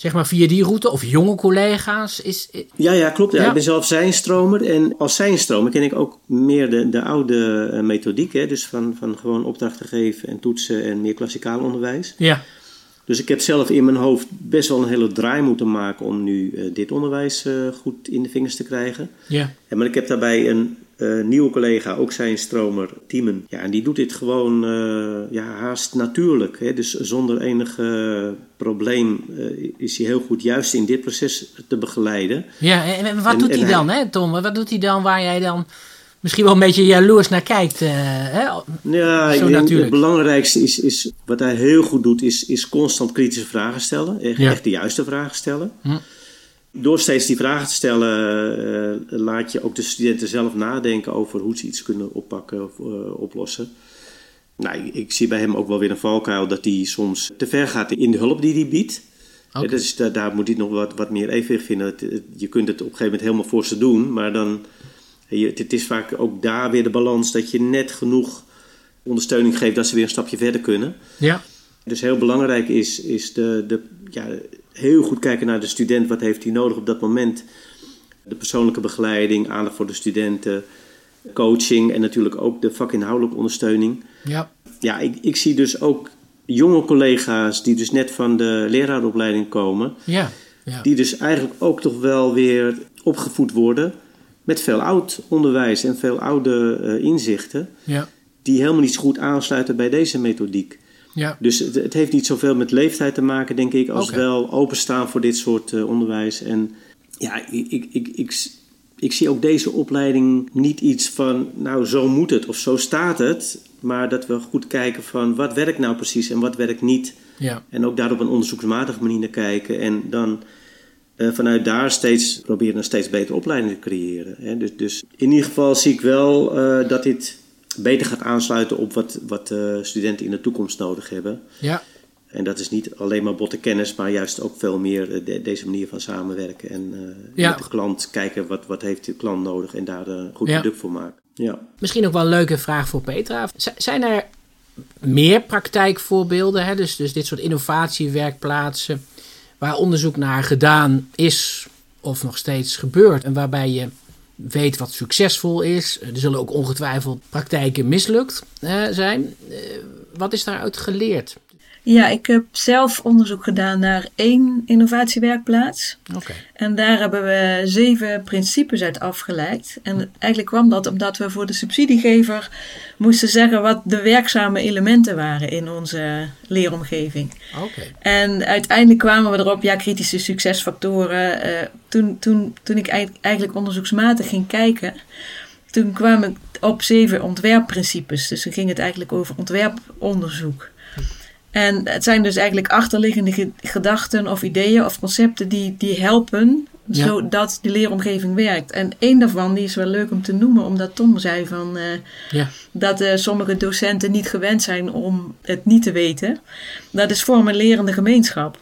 zeg maar via die route, of jonge collega's, is. Ja, ja, klopt. Ja. Ja. Ik ben zelf zijnstromer. En als zijnstromer ken ik ook meer de, de oude eh, methodiek. Hè? Dus van, van gewoon opdrachten geven en toetsen en meer klassikaal onderwijs. Ja, Dus ik heb zelf in mijn hoofd best wel een hele draai moeten maken om nu eh, dit onderwijs eh, goed in de vingers te krijgen. ja, Ja, maar ik heb daarbij een eh, nieuwe collega, ook zijn stromer, Tiemen. Ja, en die doet dit gewoon eh, ja, haast natuurlijk. Hè? Dus zonder enig eh, probleem is hij heel goed juist in dit proces te begeleiden. ja. En, wat En- doet en hij hij- dan, hè, Tom? Wat doet hij dan waar jij dan misschien wel een beetje jaloers naar kijkt? hè? Ja, Zo ik denk natuurlijk. het belangrijkste is, is, wat hij heel goed doet, is, is constant kritische vragen stellen. Echt, Ja. echt de juiste vragen stellen. Hm. Door steeds die vragen te stellen, uh, laat je ook de studenten zelf nadenken over hoe ze iets kunnen oppakken of uh, oplossen. Nou, ik zie bij hem ook wel weer een valkuil dat hij soms te ver gaat in de hulp die hij biedt. Okay. Dus daar, daar, moet hij nog wat, wat meer evenwicht vinden. Je kunt het op een gegeven moment helemaal voor ze doen, maar dan. Je, het is vaak ook daar weer de balans dat je net genoeg ondersteuning geeft dat ze weer een stapje verder kunnen. Ja. Dus heel belangrijk is, is de, de, ja, heel goed kijken naar de student. Wat heeft hij nodig op dat moment? De persoonlijke begeleiding, aandacht voor de studenten, coaching en natuurlijk ook de vakinhoudelijke ondersteuning. Ja. Ja, ik, ik zie dus ook jonge collega's die dus net van de leraaropleiding komen. Ja. ja. Die dus eigenlijk ook toch wel weer opgevoed worden met veel oud onderwijs en veel oude uh, inzichten. Ja. Die helemaal niet zo goed aansluiten bij deze methodiek. Ja. Dus het, het, heeft niet zoveel met leeftijd te maken, denk ik, als Okay. wel openstaan voor dit soort uh, onderwijs. En ja, ik, ik, ik, ik, ik zie ook deze opleiding niet iets van, nou zo moet het of zo staat het. Maar dat we goed kijken van wat werkt nou precies en wat werkt niet. Ja. En ook daar op een onderzoeksmatige manier naar kijken. En dan uh, vanuit daar steeds proberen een steeds betere opleiding te creëren. Hè. Dus, dus in ieder geval zie ik wel uh, dat dit beter gaat aansluiten op wat, wat uh, studenten in de toekomst nodig hebben. Ja. En dat is niet alleen maar botte kennis, maar juist ook veel meer de, deze manier van samenwerken. En uh, Ja. met de klant kijken wat, wat heeft de klant nodig en daar een goed Ja. product voor maken. Ja. Misschien ook wel een leuke vraag voor Petra. Zijn er meer praktijkvoorbeelden, hè? Dus, dus dit soort innovatiewerkplaatsen, waar onderzoek naar gedaan is of nog steeds gebeurt en waarbij je weet wat succesvol is. Er zullen ook ongetwijfeld praktijken mislukt eh, zijn. Eh, wat is daaruit geleerd? Ja, ik heb zelf onderzoek gedaan naar één innovatiewerkplaats. Oké. En daar hebben we zeven principes uit afgeleid. En eigenlijk kwam dat omdat we voor de subsidiegever moesten zeggen wat de werkzame elementen waren in onze leeromgeving. Oké. En uiteindelijk kwamen we erop, ja, kritische succesfactoren. Uh, toen, toen, toen ik eigenlijk onderzoeksmatig ging kijken, toen kwam ik op zeven ontwerpprincipes. Dus dan ging het eigenlijk over ontwerponderzoek. En het zijn dus eigenlijk achterliggende ge gedachten of ideeën of concepten die, die helpen Ja. zodat die leeromgeving werkt. En één daarvan die is wel leuk om te noemen, omdat Tom zei van, uh, Ja. dat uh, sommige docenten niet gewend zijn om het niet te weten. Dat is vorm een lerende gemeenschap.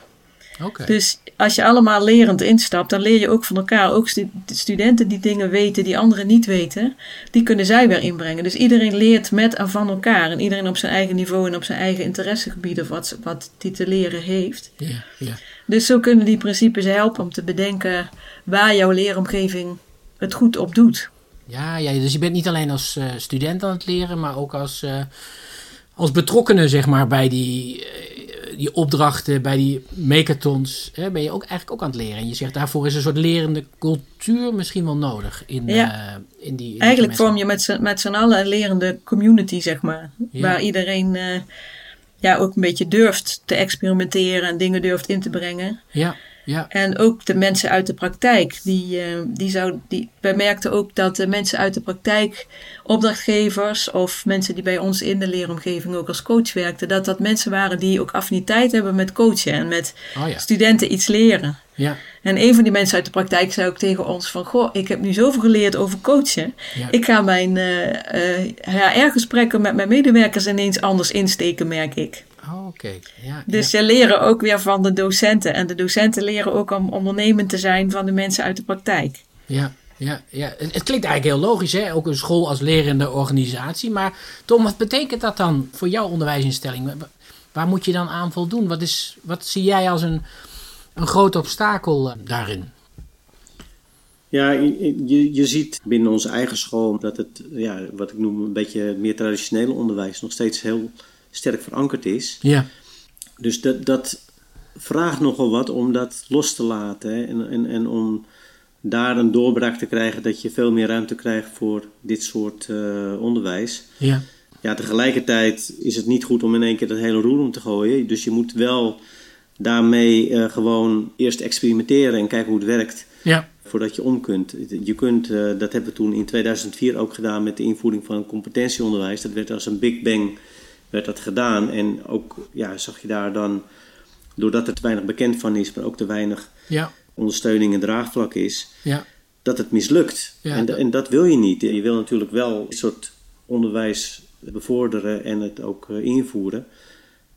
Dus als je allemaal lerend instapt, dan leer je ook van elkaar. Ook stu studenten die dingen weten die anderen niet weten, die kunnen zij weer inbrengen. Dus iedereen leert met en van elkaar. En iedereen op zijn eigen niveau en op zijn eigen interessegebied of wat, wat die te leren heeft. Ja. Dus zo kunnen die principes helpen om te bedenken waar jouw leeromgeving het goed op doet. Ja, ja, dus je bent niet alleen als uh, student aan het leren, maar ook als, uh, als betrokkenen zeg maar, bij die, uh, die opdrachten, bij die mechathons. Hè, ben je ook eigenlijk ook aan het leren. En je zegt daarvoor is een soort lerende cultuur misschien wel nodig in, ja. in die. In eigenlijk vorm je met, met z'n allen een lerende community, zeg maar. Ja. Waar iedereen ja, ook een beetje durft te experimenteren en dingen durft in te brengen. Ja. Ja. En ook de mensen uit de praktijk. Die, uh, die zou, die, wij merkten ook dat de mensen uit de praktijk, opdrachtgevers of mensen die bij ons in de leeromgeving ook als coach werkten, dat dat mensen waren die ook affiniteit hebben met coachen en met oh, ja. studenten iets leren. Ja. En een van die mensen uit de praktijk zei ook tegen ons van, goh, ik heb nu zoveel geleerd over coachen. Ja. Ik ga mijn uh, uh, HR-gesprekken met mijn medewerkers ineens anders insteken, merk ik. Oh, oké. Ja, dus ja. ze leren ook weer van de docenten. En de docenten leren ook om ondernemend te zijn van de mensen uit de praktijk. Ja, ja, ja. Het, klinkt eigenlijk heel logisch, hè? Ook een school als lerende organisatie. Maar Tom, wat betekent dat dan voor jouw onderwijsinstelling? Waar moet je dan aan voldoen? Wat, is, wat zie jij als een, een groot obstakel uh, daarin? Ja, je, je ziet binnen onze eigen school dat het, ja, wat ik noem een beetje meer traditionele onderwijs, nog steeds heel sterk verankerd is. Ja. Dus dat, dat vraagt nogal wat om dat los te laten. Hè? En, en, en om daar een doorbraak te krijgen dat je veel meer ruimte krijgt voor dit soort uh, onderwijs. Ja. Ja, tegelijkertijd is het niet goed om in één keer dat hele roer om te gooien. Dus je moet wel daarmee uh, gewoon eerst experimenteren en kijken hoe het werkt. Ja. Voordat je om kunt. Je kunt, uh, dat hebben we toen in 2004 ook gedaan met de invoering van competentieonderwijs. Dat werd als een big bang werd dat gedaan. En ook ja, zag je daar dan, doordat er te weinig bekend van is, maar ook te weinig ja. ondersteuning en draagvlak is, Ja. dat het mislukt. Ja, en, dat- en dat wil je niet. Je wil natuurlijk wel een soort onderwijs bevorderen en het ook eh, invoeren.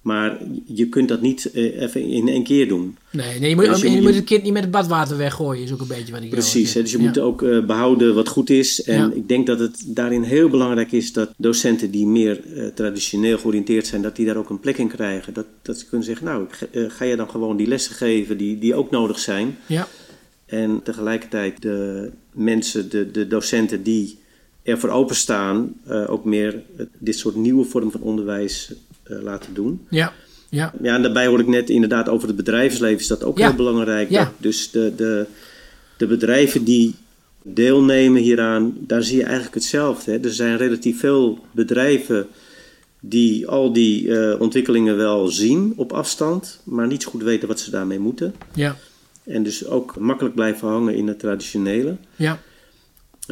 Maar je kunt dat niet eh, even in één keer doen. Nee, nee je, moet, Dus je je, moet- moet het kind niet met het badwater weggooien, is ook een beetje wat ik Precies, hè, dus je Ja. moet ook eh, behouden wat goed is. En Ja. ik denk dat het daarin heel belangrijk is dat docenten die meer eh, traditioneel georiënteerd zijn, dat die daar ook een plek in krijgen. Dat, dat ze kunnen zeggen, nou, ik ga- je dan gewoon die lessen geven die, die ook nodig zijn. Ja, En tegelijkertijd de mensen, de, de docenten die ervoor openstaan, ook meer dit soort nieuwe vorm van onderwijs laten doen. ja, ja. Ja, en daarbij hoor ik net inderdaad over het bedrijfsleven is dat ook Ja. heel belangrijk. Ja. Dat dus de, de, de bedrijven die deelnemen hieraan, daar zie je eigenlijk hetzelfde. Hè. Er zijn relatief veel bedrijven die al die eh, ontwikkelingen wel zien op afstand, maar niet zo goed weten wat ze daarmee moeten. ja. En dus ook makkelijk blijven hangen in het traditionele. ja.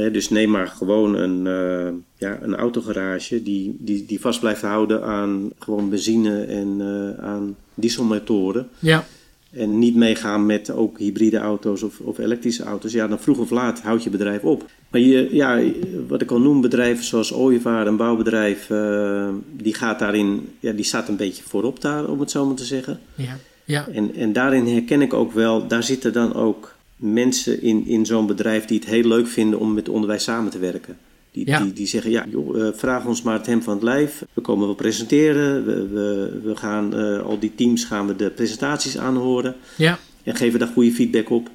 Dus neem maar gewoon een, eh, ja, een autogarage die, die, die vast blijft houden aan gewoon benzine en eh, aan dieselmotoren. ja. En niet meegaan met ook hybride auto's of, of elektrische auto's. Ja, dan vroeg of laat houdt je bedrijf op. Maar je, ja, wat ik al noem, bedrijven zoals Ooievaar, een bouwbedrijf, eh, die gaat daarin, ja, die staat een beetje voorop daar, om het zo maar te zeggen. ja. ja. En, en daarin herken ik ook wel, daar zitten dan ook mensen in, in zo'n bedrijf die het heel leuk vinden om met onderwijs samen te werken. Die, Ja. die, die zeggen, ja, joh, eh, vraag ons maar het hem van het lijf. We komen wel presenteren. We, we, we gaan, eh, al die teams gaan we de presentaties aanhoren. ja. En geven daar goede feedback op.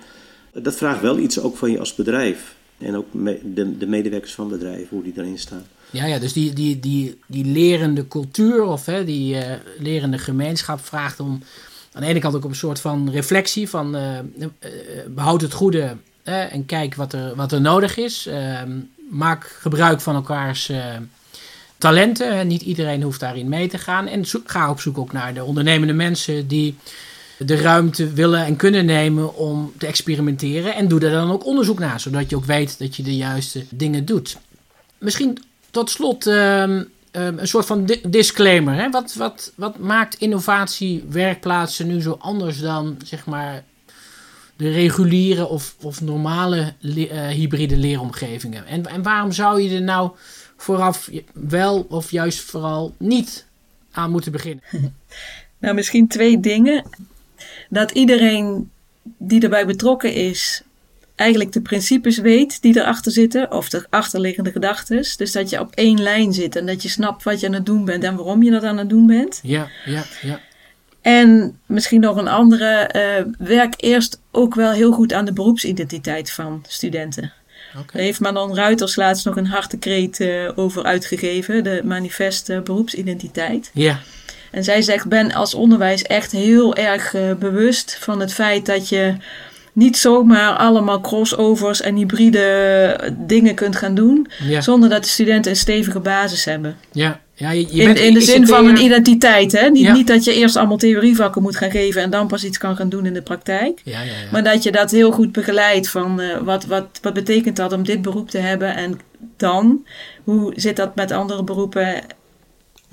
Dat vraagt wel iets ook van je als bedrijf. En ook me- de, de medewerkers van bedrijven, hoe die daarin staan. Ja, ja, dus die, die, die, die lerende cultuur of hè, die eh, lerende gemeenschap vraagt om aan de ene kant ook op een soort van reflectie van eh, eh, behoud het goede en kijk wat er, wat er nodig is. Ehm, maak gebruik van elkaars eh, talenten. Hè. Niet iedereen hoeft daarin mee te gaan. En ga op zoek ook naar de ondernemende mensen die de ruimte willen en kunnen nemen om te experimenteren. En doe daar dan ook onderzoek naar, zodat je ook weet dat je de juiste dingen doet. Misschien tot slot ehm, een soort van di- disclaimer. Hè? Wat, wat, wat maakt innovatiewerkplaatsen nu zo anders dan zeg maar de reguliere of, of normale le- eh, hybride leeromgevingen? En, en waarom zou je er nou vooraf wel of juist vooral niet aan moeten beginnen? Nou, misschien twee dingen. Dat iedereen die erbij betrokken is, eigenlijk de principes weet die erachter zitten, of de achterliggende gedachten. Dus dat je op één lijn zit en dat je snapt wat je aan het doen bent en waarom je dat aan het doen bent. Ja, ja, ja. En misschien nog een andere, eh, werk eerst ook wel heel goed aan de beroepsidentiteit van studenten. Oké. Daar heeft Manon Ruiters laatst nog een hartekreet eh over uitgegeven, de manifest beroepsidentiteit. Ja, En zij zegt, ben als onderwijs echt heel erg eh, bewust van het feit dat je niet zomaar allemaal crossovers en hybride dingen kunt gaan doen, ja, zonder dat de studenten een stevige basis hebben. ja. ja je, je In, bent in de zin van een identiteit, hè? Niet, Ja. niet dat je eerst allemaal theorievakken moet gaan geven en dan pas iets kan gaan doen in de praktijk. Ja, ja, ja. Maar dat je dat heel goed begeleidt van eh, wat, wat, wat betekent dat om dit beroep te hebben en dan, hoe zit dat met andere beroepen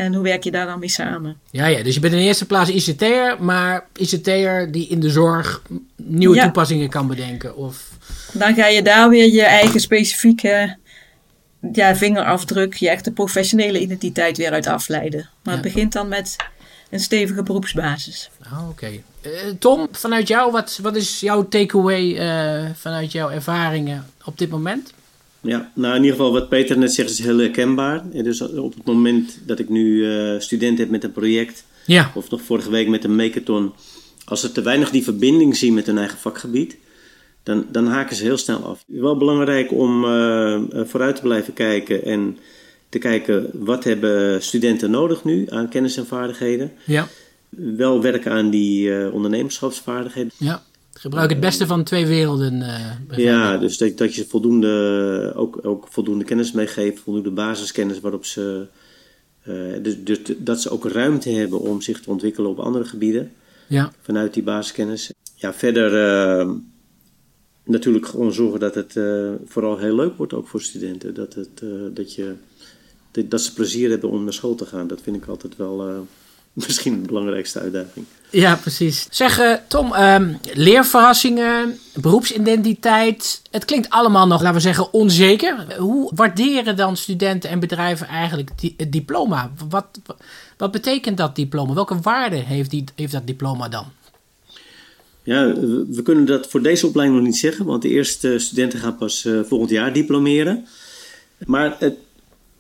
en hoe werk je daar dan mee samen? Ja, ja, dus je bent in de eerste plaats ICT'er, maar ICT'er die in de zorg nieuwe Ja. toepassingen kan bedenken. Of, Dan ga je daar weer je eigen specifieke ja, vingerafdruk, je echte professionele identiteit weer uit afleiden. Maar het begint dan met een stevige beroepsbasis. oh, oké. Eh, Tom, vanuit jou, wat, wat is jouw takeaway eh vanuit jouw ervaringen op dit moment? Ja, nou in ieder geval wat Peter net zegt is heel herkenbaar. En dus op het moment dat ik nu eh studenten heb met een project, Ja, of nog vorige week met een makeathon, als ze te weinig die verbinding zien met hun eigen vakgebied, dan, dan haken ze heel snel af. Wel belangrijk om eh, eh, vooruit te blijven kijken en te kijken wat hebben studenten nodig nu aan kennis en vaardigheden. ja, Wel werken aan die eh, ondernemerschapsvaardigheden. ja. Gebruik het beste van twee werelden. eh, Ja, dus dat, dat je voldoende, ook, ook voldoende kennis meegeeft, voldoende basiskennis waarop ze. eh, dus, dus dat ze ook ruimte hebben om zich te ontwikkelen op andere gebieden ja, vanuit die basiskennis. Ja, verder eh, natuurlijk gewoon zorgen dat het eh, vooral heel leuk wordt ook voor studenten. Dat, het, eh, dat, je, dat, ze plezier hebben om naar school te gaan. Dat vind ik altijd wel, eh, misschien de belangrijkste uitdaging. Ja, precies. Zeg, uh, Tom, um, leerverrassingen, beroepsidentiteit. Het klinkt allemaal nog, laten we zeggen, onzeker. Hoe waarderen dan studenten en bedrijven eigenlijk die, het diploma? Wat, wat betekent dat diploma? Welke waarde heeft, die, heeft dat diploma dan? Ja, we kunnen dat voor deze opleiding nog niet zeggen, want de eerste studenten gaan pas uh, volgend jaar diplomeren. Maar het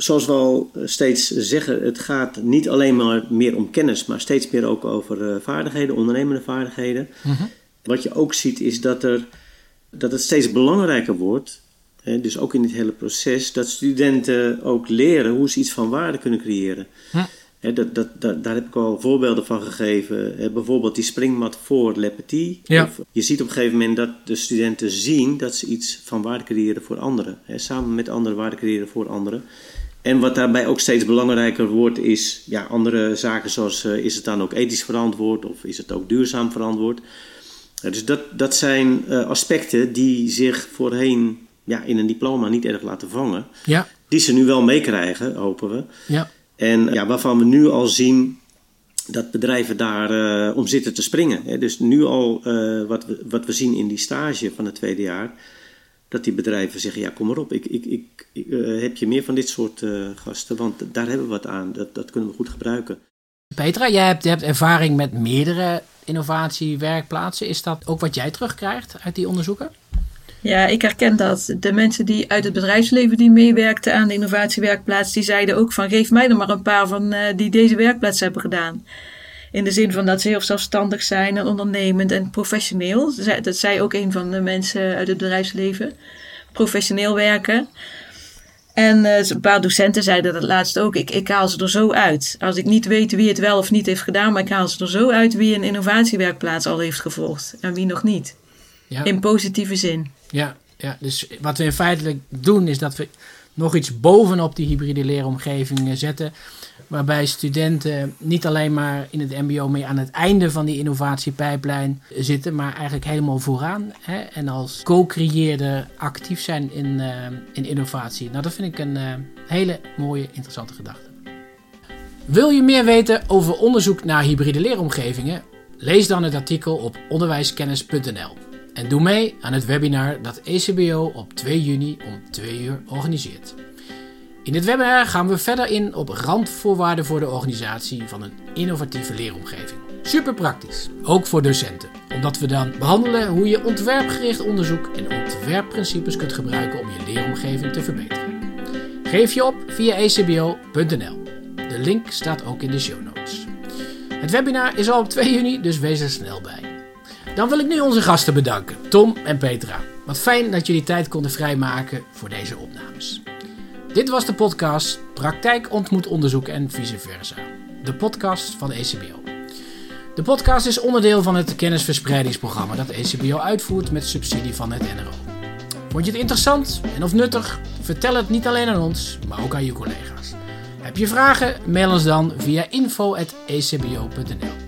zoals we al steeds zeggen, het gaat niet alleen maar meer om kennis, maar steeds meer ook over uh, vaardigheden, ondernemende vaardigheden. Mhm. Wat je ook ziet is dat, er, dat het steeds belangrijker wordt, hè, dus ook in dit hele proces, dat studenten ook leren hoe ze iets van waarde kunnen creëren. Hè, dat, dat, dat, daar heb ik al voorbeelden van gegeven. Hè, bijvoorbeeld die springmat voor Le Petit. Ja. Je ziet op een gegeven moment dat de studenten zien dat ze iets van waarde creëren voor anderen. Hè, samen met anderen waarde creëren voor anderen. En wat daarbij ook steeds belangrijker wordt, is ja, andere zaken zoals uh, is het dan ook ethisch verantwoord of is het ook duurzaam verantwoord. Uh, dus dat, dat zijn uh, aspecten die zich voorheen ja, in een diploma niet erg laten vangen. Ja. Die ze nu wel meekrijgen, hopen we. Ja. En ja, waarvan we nu al zien dat bedrijven daar om zitten te springen. Hè. Dus nu al wat, we, wat we zien in die stage van het tweede jaar dat die bedrijven zeggen: ja, kom maar op, ik, ik, ik, uh, heb je meer van dit soort uh, gasten, want daar hebben we wat aan, dat, dat kunnen we goed gebruiken. Petra, jij hebt, je hebt ervaring met meerdere innovatiewerkplaatsen. Is dat ook wat jij terugkrijgt uit die onderzoeken? Ja, ik herken dat. De mensen die uit het bedrijfsleven die meewerkten aan de innovatiewerkplaats, die zeiden ook van geef mij er maar een paar van uh, die deze werkplaats hebben gedaan. In de zin van dat ze heel zelfstandig zijn en ondernemend en professioneel. Dat zei ook een van de mensen uit het bedrijfsleven. Professioneel werken. En uh, een paar docenten zeiden dat laatst ook. Ik, ik haal ze er zo uit. Als ik niet weet wie het wel of niet heeft gedaan, maar ik haal ze er zo uit wie een innovatiewerkplaats al heeft gevolgd en wie nog niet. Ja. In positieve zin. Ja, ja, dus wat we in feitelijk doen is dat we nog iets bovenop die hybride leeromgeving zetten. Waarbij studenten niet alleen maar in het MBO mee aan het einde van die innovatiepijplijn zitten, maar eigenlijk helemaal vooraan. Hè, en als co-creëerder actief zijn in, uh, in innovatie. Nou, dat vind ik een uh, hele mooie, interessante gedachte. Wil je meer weten over onderzoek naar hybride leeromgevingen? Lees dan het artikel op onderwijskennis.nl. En doe mee aan het webinar dat ECBO op 2 juni om 2 uur organiseert. In dit webinar gaan we verder in op randvoorwaarden voor de organisatie van een innovatieve leeromgeving. Super praktisch, ook voor docenten, omdat we dan behandelen hoe je ontwerpgericht onderzoek en ontwerpprincipes kunt gebruiken om je leeromgeving te verbeteren. Geef je op via ecbo.nl. De link staat ook in de show notes. Het webinar is al op 2 juni, dus wees er snel bij. Dan wil ik nu onze gasten bedanken, Tom en Petra. Wat fijn dat jullie tijd konden vrijmaken voor deze opnames. Dit was de podcast Praktijk ontmoet onderzoek en vice versa. De podcast van de ECBO. De podcast is onderdeel van het kennisverspreidingsprogramma dat ECBO uitvoert met subsidie van het NRO. Vond je het interessant en of nuttig? Vertel het niet alleen aan ons, maar ook aan je collega's. Heb je vragen? Mail ons dan via info.ecbo.nl.